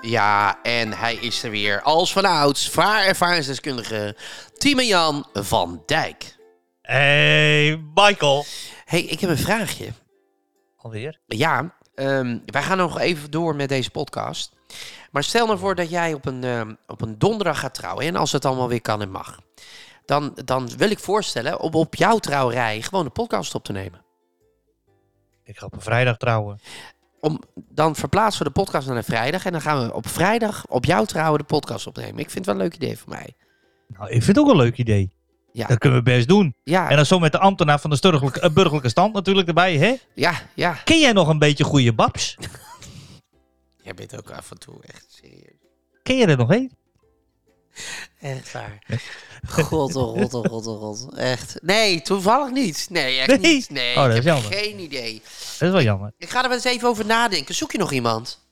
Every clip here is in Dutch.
Ja, en hij is er weer als vanouds vaarervaringsdeskundige Timian van Dijk. Hey, Michael. hey, ik heb een vraagje. Alweer? Ja, ehm, wij gaan nog even door met deze podcast. Maar stel nou voor dat jij op een, ehm, op een donderdag gaat trouwen. En als het allemaal weer kan en mag. Dan, dan wil ik voorstellen om op jouw trouwerij gewoon een podcast op te nemen. Ik ga op een vrijdag trouwen. Om, dan verplaatsen we de podcast naar een vrijdag. En dan gaan we op vrijdag op jouw trouwen de podcast opnemen. Ik vind het wel een leuk idee voor mij. Nou, ik vind het ook een leuk idee. Ja, Dat kunnen we best doen. ja, En dan zo met de ambtenaar van de sturgelijke- eh, burgerlijke stand natuurlijk erbij, hè? ja, ja. Ken jij nog een beetje goede babs? Jij bent ook af en toe echt serieus. Ken je er nog een? Echt waar. God, oh god, oh god, oh god. Echt. Nee, toevallig niet. Nee, echt Nee? niet. Nee, Oh, dat ik is heb jammer. geen idee. Dat is wel jammer. Ik ga er wel eens even over nadenken. Zoek je nog iemand?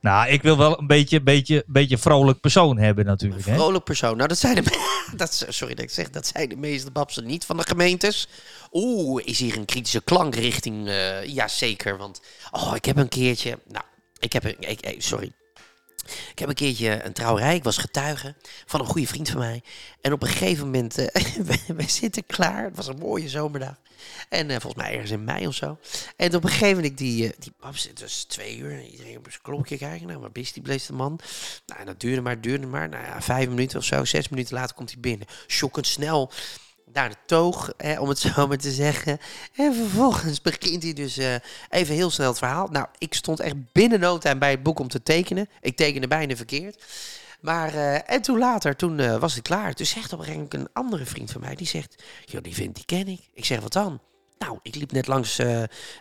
Nou, ik wil wel een beetje, beetje, beetje vrolijk persoon hebben natuurlijk, hè? Vrolijk persoon. Nou, dat zijn de... Dat, sorry dat ik zeg, dat zijn de meeste babsen niet van de gemeentes. Oeh, is hier een kritische klank richting... eh ja, zeker, want... Oh, ik heb een keertje... Nou, ik heb een... Ik, eh, sorry. Ik heb een keertje een trouwerij. Ik was getuige van een goede vriend van mij. En op een gegeven moment... eh wij, zitten klaar. Het was een mooie zomerdag. En eh, volgens mij ergens in mei of zo. En op een gegeven moment, die, eh, die babs, het was twee uur. Iedereen op zijn klokje kijken. Nou, waar is die bleef de man? Nou, dat duurde maar, duurde maar. Nou ja, vijf minuten of zo, zes minuten later komt hij binnen. Schokkend snel naar de toog, eh, om het zo maar te zeggen. En vervolgens begint hij dus eh, even heel snel het verhaal. Nou, ik stond echt binnen no time bij het boek om te tekenen. Ik tekende bijna verkeerd. Maar, eh, en toen later, toen eh, was ik klaar. Toen zegt op een gegeven moment een andere vriend van mij, die zegt... Joh, die vent, die ken ik. Ik zeg, wat dan? Nou, ik liep net langs,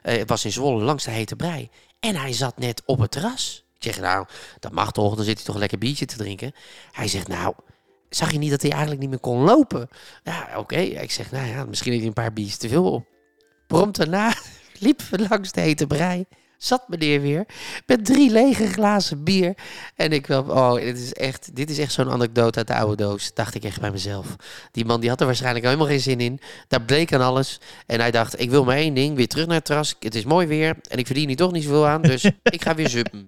het was in Zwolle, langs de hete brei. En hij zat net op het terras. Ik zeg, nou, dat mag toch, dan zit hij toch lekker biertje te drinken. Hij zegt, nou, zag je niet dat hij eigenlijk niet meer kon lopen? Ja, oké. Ik zeg, nou ja, misschien heeft hij een paar biertjes te veel op. Prompt daarna liep we langs de hete brei. Zat meneer weer met drie lege glazen bier. En ik wel, oh, dit is echt, dit is echt zo'n anekdote uit de oude doos. Dacht ik echt bij mezelf. Die man die had er waarschijnlijk helemaal geen zin in. Daar bleek aan alles. En hij dacht, ik wil maar één ding, weer terug naar het terras. Het is mooi weer en ik verdien hier toch niet zoveel aan. Dus ik ga weer zuppen.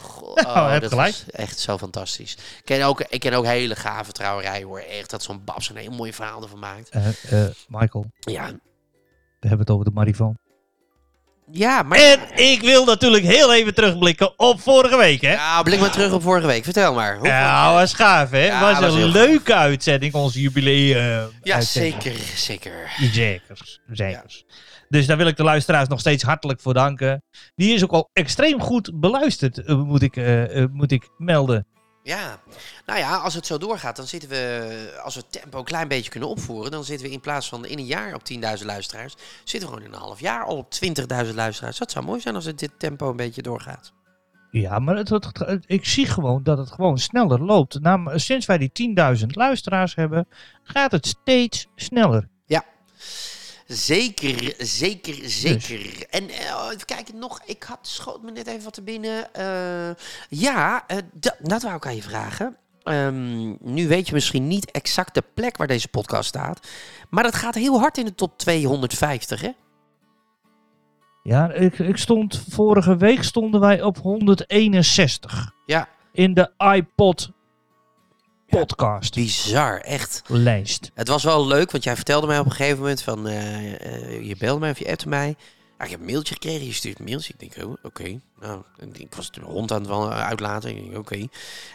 Goh, heeft dat gelijk. was echt zo fantastisch. Ik ken ook, ik ken ook hele gave trouwerijen hoor. Echt dat zo'n Babs een heel mooi verhaal ervan maakt. Eh, eh, Michael, Ja, we hebben het over de marifoon. ja maar... En ik wil natuurlijk heel even terugblikken op vorige week, hè? Ja, blik maar terug op vorige week. Vertel maar. Hoe Ja, was gaaf, hè? Ja, was was een leuke uitzending, onze jubileum. Ja, uitzending. zeker, zeker. Zekers, zekers. Dus daar wil ik de luisteraars nog steeds hartelijk voor danken. Die is ook al extreem goed beluisterd, eh, moet ik, eh, eh, moet ik melden. Ja, nou ja, als het zo doorgaat, dan zitten we, als we het tempo een klein beetje kunnen opvoeren, dan zitten we in plaats van in een jaar op 10.000 luisteraars, zitten we gewoon in een half jaar al op 20.000 luisteraars. Dat zou mooi zijn als het dit tempo een beetje doorgaat. Ja, maar het, het- het- ik zie gewoon dat het gewoon sneller loopt. Sinds wij die 10.000 luisteraars hebben, gaat het steeds sneller. Zeker, zeker, zeker. En eh, even kijken nog, ik had, schoot me net even wat te binnen. Eh, ja, eh, dat, dat wou ik aan je vragen. Ehm, nu weet je misschien niet exact de plek waar deze podcast staat, maar dat gaat heel hard in de top 250, hè? Ja, ik, ik stond, vorige week stonden wij op 161 Ja, in de iPod podcast bizar, echt. lijst. Het was wel leuk, want jij vertelde mij op een gegeven moment van... eh, eh, je belde mij of je appte mij. Ja, ik heb een mailtje gekregen, je stuurt een mailtje. Ik denk, oh, oké. Nou, ik was de hond aan het wel uitlaten. Ik denk, oké.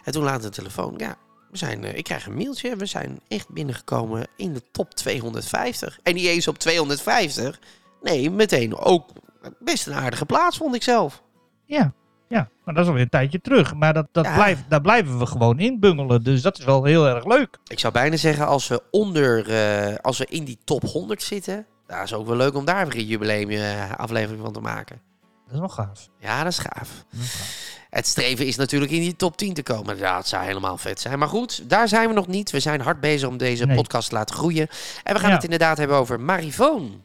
En toen laat de telefoon, ja, we zijn, eh, ik krijg een mailtje. We zijn echt binnengekomen in de top 250. En niet eens op 250. Nee, meteen ook best een aardige plaats, vond ik zelf. Ja, ja, maar dat is alweer een tijdje terug. Maar dat, dat Ja. blijft, daar blijven we gewoon in bungelen. Dus dat is wel heel erg leuk. Ik zou bijna zeggen, als we onder, eh, als we in die top 100 zitten... Dat is ook wel leuk om daar weer een jubileum eh, aflevering van te maken. Dat is wel gaaf. Ja, dat is gaaf. Dat is gaaf. Het streven is natuurlijk in die top 10 te komen. Ja, het zou helemaal vet zijn. Maar goed, daar zijn we nog niet. We zijn hard bezig om deze Nee. podcast te laten groeien. En we gaan Ja. het inderdaad hebben over Marifoon.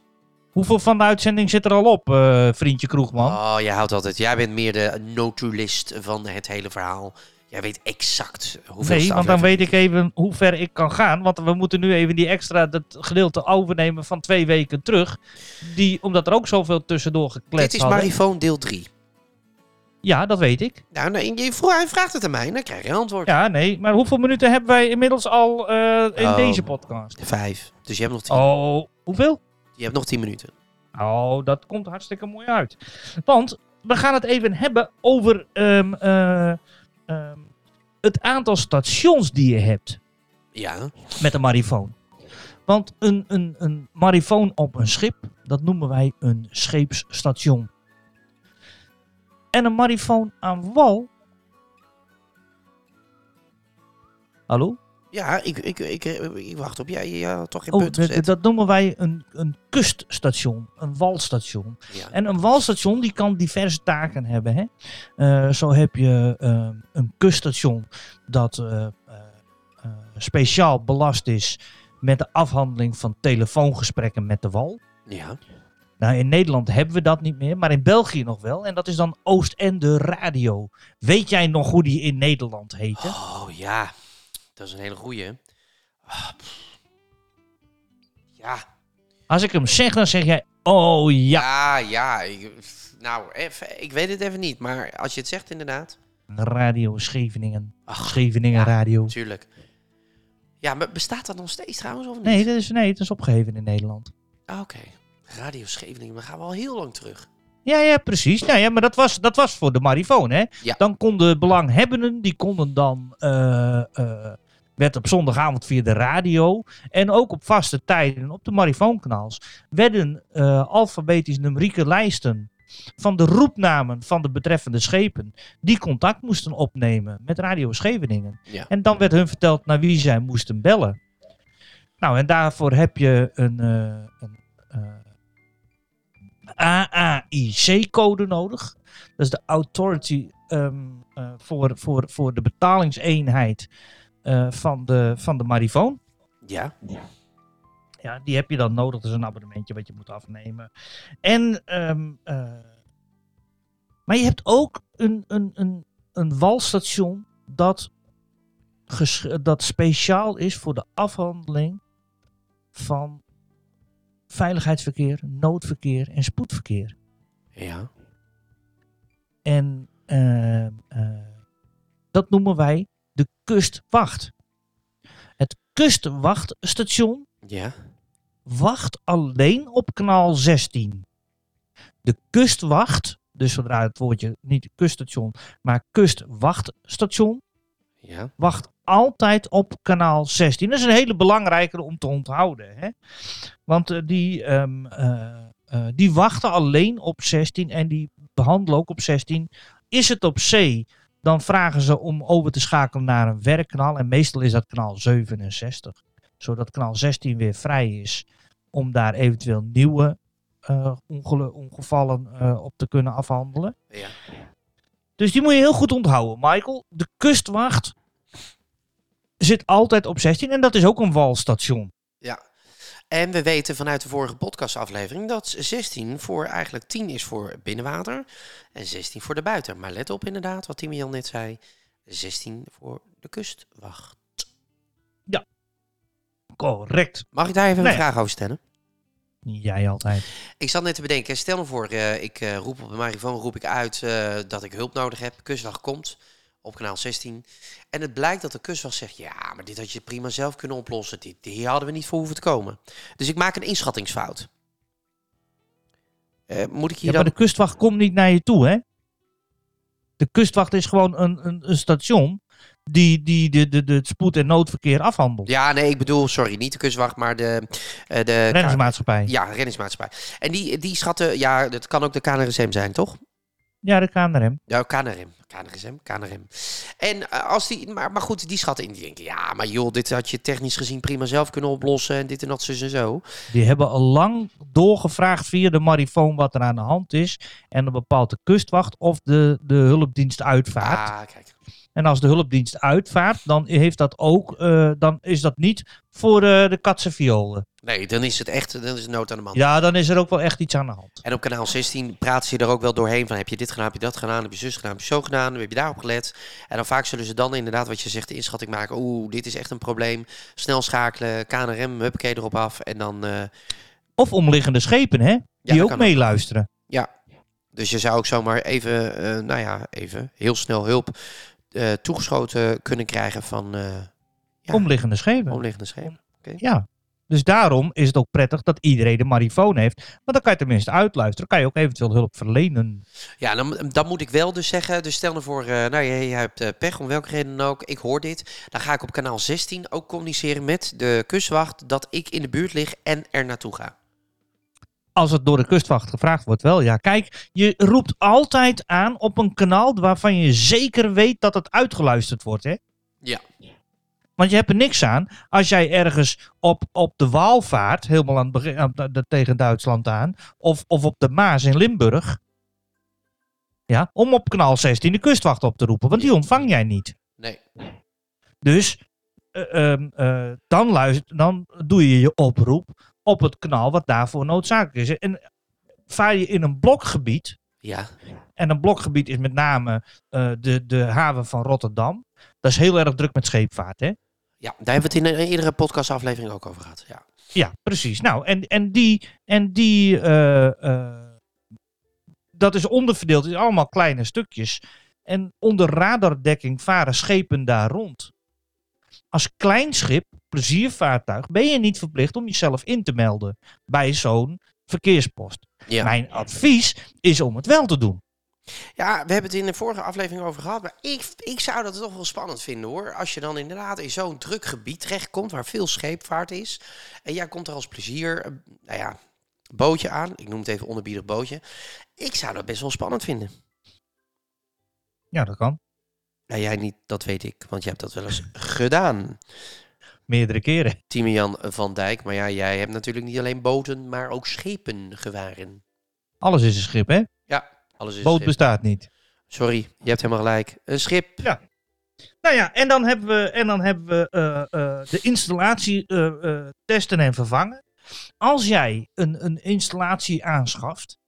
Hoeveel van de uitzending zit er al op, eh, vriendje Kroegman? Oh, jij houdt altijd. Jij bent meer de notulist van het hele verhaal. Jij weet exact hoeveel nee, want dan weet ik even hoe ver ik kan gaan. Want we moeten nu even die extra dat gedeelte overnemen van twee weken terug. Die, omdat er ook zoveel tussendoor gekletst Dit is. Marifoon deel 3. Ja, dat weet ik. Nou, nee, je vroeg, hij vraagt het aan mij en dan krijg je een antwoord. Ja, nee. Maar hoeveel minuten hebben wij inmiddels al eh, in Oh. deze podcast? Vijf. Dus je hebt nog tien. Oh, hoeveel? Je hebt nog tien minuten. Oh, dat komt hartstikke mooi uit. Want we gaan het even hebben over ehm, eh, ehm, het aantal stations die je hebt Ja. met een marifoon. Want een, een, een marifoon op een schip, dat noemen wij een scheepsstation. En een marifoon aan wal. Hallo? Ja, ik, ik, ik, ik, wacht op. Jij ja, toch geen Oh, punt dat, noemen wij een, een kuststation, een walstation. Ja. En een walstation die kan diverse taken hebben. Hè? Eh, zo heb je eh, een kuststation dat eh, eh, eh, speciaal belast is met de afhandeling van telefoongesprekken met de wal. ja. Nou, in Nederland hebben we dat niet meer, maar in België nog wel. En dat is dan Oostende Radio. Weet jij nog hoe die in Nederland heette? Oh ja, dat is een hele goeie. Ah, ja. Als ik hem zeg, dan zeg jij, oh ja. Ja, ja. Ik, nou, even, ik weet het even niet. Maar als je het zegt inderdaad. Radio Scheveningen. Ach, Scheveningen ja. Radio. Tuurlijk. Ja, maar bestaat dat nog steeds trouwens of niet? Nee, dat is, nee, dat is opgeheven in Nederland. Ah, Oké. Radio Scheveningen, dan gaan we al heel lang terug. Ja, ja, precies. Nou ja, maar dat was, dat was voor de marifoon, hè? Ja. Dan konden belanghebbenden, die konden dan... eh, eh, werd op zondagavond via de radio en ook op vaste tijden op de marifoonkanaals werden eh, alfabetisch numerieke lijsten van de roepnamen van de betreffende schepen die contact moesten opnemen met Radio Scheveningen. Ja. En dan werd hun verteld naar wie zij moesten bellen. Nou, en daarvoor heb je een, eh, een eh, AAIC-code nodig. Dat is de Authority ehm, eh, voor, voor, voor de betalingseenheid van, de, van de marifoon. Ja. Ja, die heb je dan nodig. Dat is een abonnementje wat je moet afnemen. En, ehm, eh, maar je hebt ook een, een, een, een walstation dat, dat speciaal is voor de afhandeling van veiligheidsverkeer, noodverkeer en spoedverkeer. Ja. En eh, eh, dat noemen wij de kustwacht. Het kustwachtstation Ja. wacht alleen op kanaal 16. De kustwacht, dus zodra het woordje niet kuststation, maar kustwachtstation, Ja. wacht altijd op kanaal 16. Dat is een hele belangrijke om te onthouden. Hè? Want eh, die, ehm, eh, eh, die wachten alleen op 16 en die behandelen ook op 16. Is het op zee, dan vragen ze om over te schakelen naar een werkkanaal. En meestal is dat kanaal 67. Zodat kanaal 16 weer vrij is om daar eventueel nieuwe eh, ongevallen eh, op te kunnen afhandelen. Ja. Dus die moet je heel goed onthouden, Michael. De kustwacht zit altijd op 16 en dat is ook een walstation. Ja. En we weten vanuit de vorige podcastaflevering dat 16 voor eigenlijk 10 is voor binnenwater en 16 voor de buiten. Maar let op inderdaad, wat Timian net zei, 16 voor de kustwacht. Correct. Mag ik daar even Nee. een vraag over stellen? Jij altijd. Ik zat net te bedenken, stel nou voor, eh, ik eh, roep op de marifoon roep ik uit eh, dat ik hulp nodig heb. Kustwacht komt op kanaal 16. En het blijkt dat de kustwacht zegt, ja, maar dit had je prima zelf kunnen oplossen. Dit, hier hadden we niet voor hoeven te komen. Dus ik maak een inschattingsfout. Eh, moet ik hier Ja, maar dan... de kustwacht komt niet naar je toe, hè? De kustwacht is gewoon een, een, een station die, die de, de, de het spoed- en noodverkeer afhandelt. Ja, nee, ik bedoel, sorry, niet de kustwacht, maar de... eh de Reddingsmaatschappij. Ja, reddingsmaatschappij. En die, die schatten, ja, dat kan ook de KNRSM zijn, toch? Ja, de KNRM. Ja, KNRM. KNRSM, KNRM. En eh, als die, maar, maar goed, die schatten in, die denken, ja, maar joh, dit had je technisch gezien prima zelf kunnen oplossen en dit en dat, zus en zo. Die hebben al lang doorgevraagd via de marifoon wat er aan de hand is. En dan bepaalt de kustwacht of de, de hulpdienst uitvaart. Ah, kijk. En als de hulpdienst uitvaart, dan, heeft dat ook, eh, dan is dat niet voor eh, de katse violen. Nee, dan is het echt, dan is het nood aan de man. Ja, dan is er ook wel echt iets aan de hand. En op kanaal 16 praten ze er ook wel doorheen van, heb je dit gedaan, heb je dat gedaan, heb je zus gedaan, heb je zo gedaan, heb je daarop gelet. En dan vaak zullen ze dan inderdaad, wat je zegt, de inschatting maken, oeh, dit is echt een probleem. Snel schakelen, KNRM, huppakee erop af en dan... eh, Of omliggende schepen, hè? Die ook meeluisteren. Ja, dus je zou ook zomaar even, nou ja, even heel snel hulp eh, toegeschoten kunnen krijgen van eh Ja. Omliggende schepen. omliggende schepen. Ja. Dus daarom is het ook prettig dat iedereen de marifoon heeft. Want dan kan je tenminste uitluisteren. kan je ook eventueel hulp verlenen. Ja, dan, dan moet ik wel dus zeggen, dus stel nou voor, eh, nou je, je hebt pech om welke reden dan ook, ik hoor dit. Dan ga ik op kanaal 16 ook communiceren met de kustwacht dat ik in de buurt lig en er naartoe ga. Als het door de kustwacht gevraagd wordt, wel. Ja, kijk, je roept altijd aan op een kanaal waarvan je zeker weet dat het uitgeluisterd wordt, hè? Ja. Want je hebt er niks aan als jij ergens op, op de Waal vaart, helemaal aan het begin, aan de- de- tegen Duitsland aan, of, of op de Maas in Limburg. Ja, om op kanaal 16 de kustwacht op te roepen, want die ontvang jij niet. Nee. Dus eh, ehm, eh, dan, luister, dan doe je je oproep op het kanaal wat daarvoor noodzakelijk is. En vaar je in een blokgebied, Ja. en een blokgebied is met name eh, de, de haven van Rotterdam. Dat is heel erg druk met scheepvaart, hè? Ja, daar hebben we het in een eerdere podcastaflevering ook over gehad. Ja. Ja, precies. Nou, en, en die, en die eh, eh, dat is onderverdeeld in allemaal kleine stukjes. En onder radardekking varen schepen daar rond. Als klein schip, pleziervaartuig, ben je niet verplicht om jezelf in te melden bij zo'n verkeerspost. Ja. Mijn advies is om het wel te doen. ja, we hebben het in de vorige aflevering over gehad, maar ik, ik zou dat toch wel spannend vinden hoor. Als je dan inderdaad in zo'n druk gebied terechtkomt waar veel scheepvaart is. En jij komt er als plezier, eh, nou ja, bootje aan. Ik noem het even onderbiedig bootje. Ik zou dat best wel spannend vinden. Ja, dat kan. Nou, jij niet, dat weet ik, want je hebt dat wel eens gedaan. Meerdere keren. Timian van Dijk, maar ja, jij hebt natuurlijk niet alleen boten, maar ook schepen gevaren. Alles is een schip, hè? Ja, alles is Boot schip. bestaat niet. Sorry, je hebt helemaal gelijk. Een schip. Nou ja, en dan hebben we, en dan hebben we eh, eh, de installatie eh, testen en vervangen. Als jij een, een installatie aanschaft,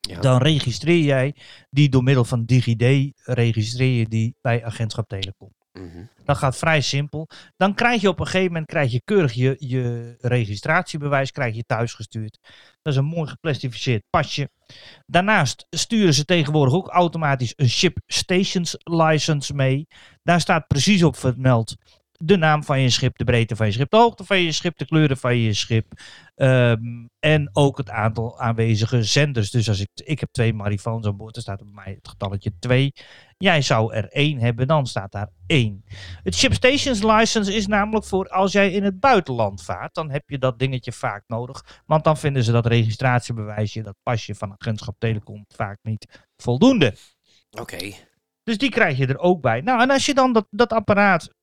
Ja. dan registreer jij die door middel van DigiD, registreer je die bij Agentschap Telecom. Mhm. Dat gaat vrij simpel. Dan krijg je op een gegeven moment krijg je keurig je, je registratiebewijs krijg je thuisgestuurd. Dat is een mooi geplastificeerd pasje. Daarnaast sturen ze tegenwoordig ook automatisch een Ship Stations License mee. Daar staat precies op vermeld de naam van je schip, de breedte van je schip, de hoogte van je schip, de kleuren van je schip. ehm, en ook het aantal aanwezige zenders. Dus als ik, ik heb twee marifoons aan boord, dan staat er bij mij het getalletje 2. Jij zou er één hebben, dan staat daar één. Het Ship Stations License is namelijk voor als jij in het buitenland vaart. Dan heb je dat dingetje vaak nodig. Want dan vinden ze dat registratiebewijsje, dat pasje van agentschap Telecom vaak niet voldoende. Oké. Dus die krijg je er ook bij. Nou, en als je dan dat, dat apparaat.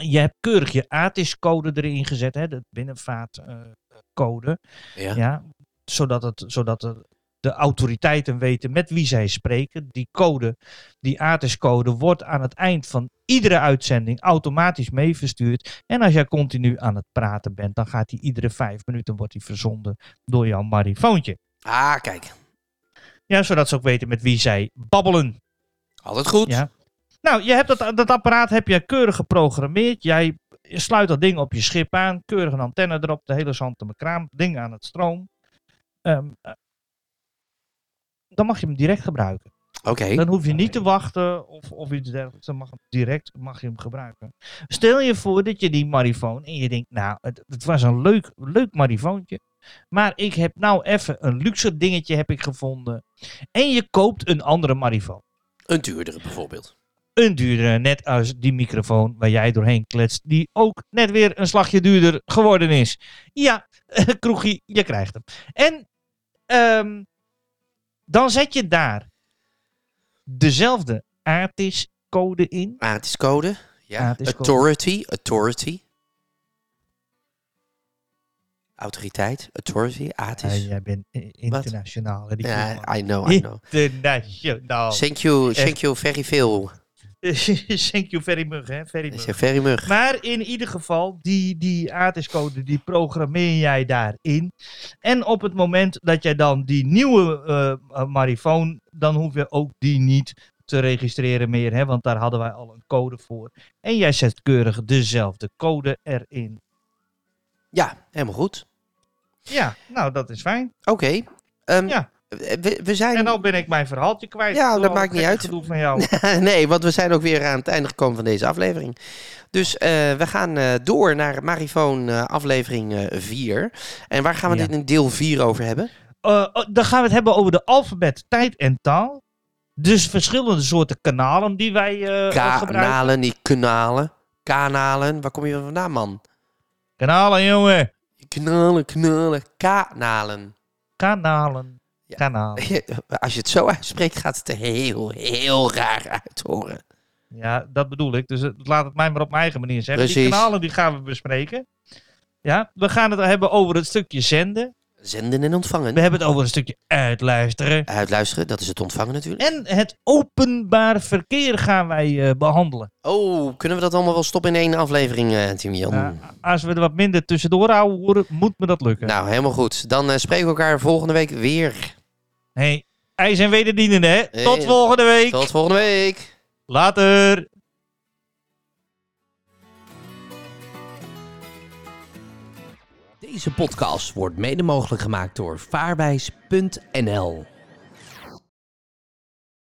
Je hebt keurig je ATIS-code erin gezet, hè, de binnenvaartcode. Ja. ja, zodat, het, zodat de, de autoriteiten weten met wie zij spreken. Die code, die ATIS-code, wordt aan het eind van iedere uitzending automatisch meeverstuurd. En als jij continu aan het praten bent, dan gaat die iedere vijf minuten wordt die verzonden door jouw marifoontje. Ah, kijk. Ja, zodat ze ook weten met wie zij babbelen. Altijd goed. Ja. Nou, je hebt dat, dat apparaat heb je keurig geprogrammeerd. Jij sluit dat ding op je schip aan. Keurig een antenne erop. De hele zand kraam. Ding aan het stroom. Ehm, eh, dan mag je hem direct gebruiken. Oké. Dan hoef je niet te wachten of, of iets dergelijks. Dan mag hem direct mag je hem gebruiken. Stel je voor dat je die marifoon en je denkt, nou, het, het was een leuk, leuk marifoontje. Maar ik heb nou even een luxe dingetje heb ik gevonden. En je koopt een andere marifoon Een duurdere bijvoorbeeld. Een duurdere, net als die microfoon waar jij doorheen kletst, die ook net weer een slagje duurder geworden is. Ja, kroegie, je krijgt hem. En ehm, dan zet je daar dezelfde ATIS-code in. Aartiscode. Ja. Aartiscode. Authority. Authority. Autoriteit. Authority. Ja, Aartis. jij bent internationaal. hè, die Ja, Koeman. I know, I know. Internationaal. Thank you, thank you very veel. Thank you very much, hè? Very much. very. Maar in ieder geval, die, die ATIS-code, die programmeer jij daarin. En op het moment dat jij dan die nieuwe uh, marifoon, dan hoef je ook die niet te registreren meer, hè? Want daar hadden wij al een code voor. En jij zet keurig dezelfde code erin. Ja, helemaal goed. Ja, nou, dat is fijn. Oké. ehm, Ja. We, we zijn... En dan ben ik mijn verhaaltje kwijt. Ja, dat maakt niet uit. van jou. nee, want we zijn ook weer aan het einde gekomen van deze aflevering. Dus eh, we gaan eh, door naar Marifoon eh, aflevering 4. en waar gaan we Ja. dit in deel 4 over hebben? Oh, dan gaan we het hebben over de alfabet, tijd en taal. Dus verschillende soorten kanalen die wij gebruiken. Kanalen, niet kanalen. Kanalen, waar kom je vandaan, man? Kanalen, jongen. Kanalen, kanalen, kanalen. Kanalen. Ja. Kanalen. Als je het zo uitspreekt, gaat het er heel, heel raar uit horen. Ja, dat bedoel ik. Dus laat het mij maar op mijn eigen manier zeggen. Die Precies. kanalen die gaan we bespreken. Ja, we gaan het hebben over het stukje zenden. Zenden en ontvangen. We hebben het over een stukje uitluisteren. Uitluisteren, dat is het ontvangen natuurlijk. En het openbaar verkeer gaan wij eh, behandelen. Oh, kunnen we dat allemaal wel stoppen in één aflevering, eh Tim Jan? Ja, als we er wat minder tussendoor houden, moet me dat lukken. Nou, helemaal goed. Dan eh, spreken we elkaar volgende week weer. Hey, ijs en wederdienende, hè? Tot volgende week. Tot volgende week. Later. Deze podcast wordt mede mogelijk gemaakt door vaarwijs.nl.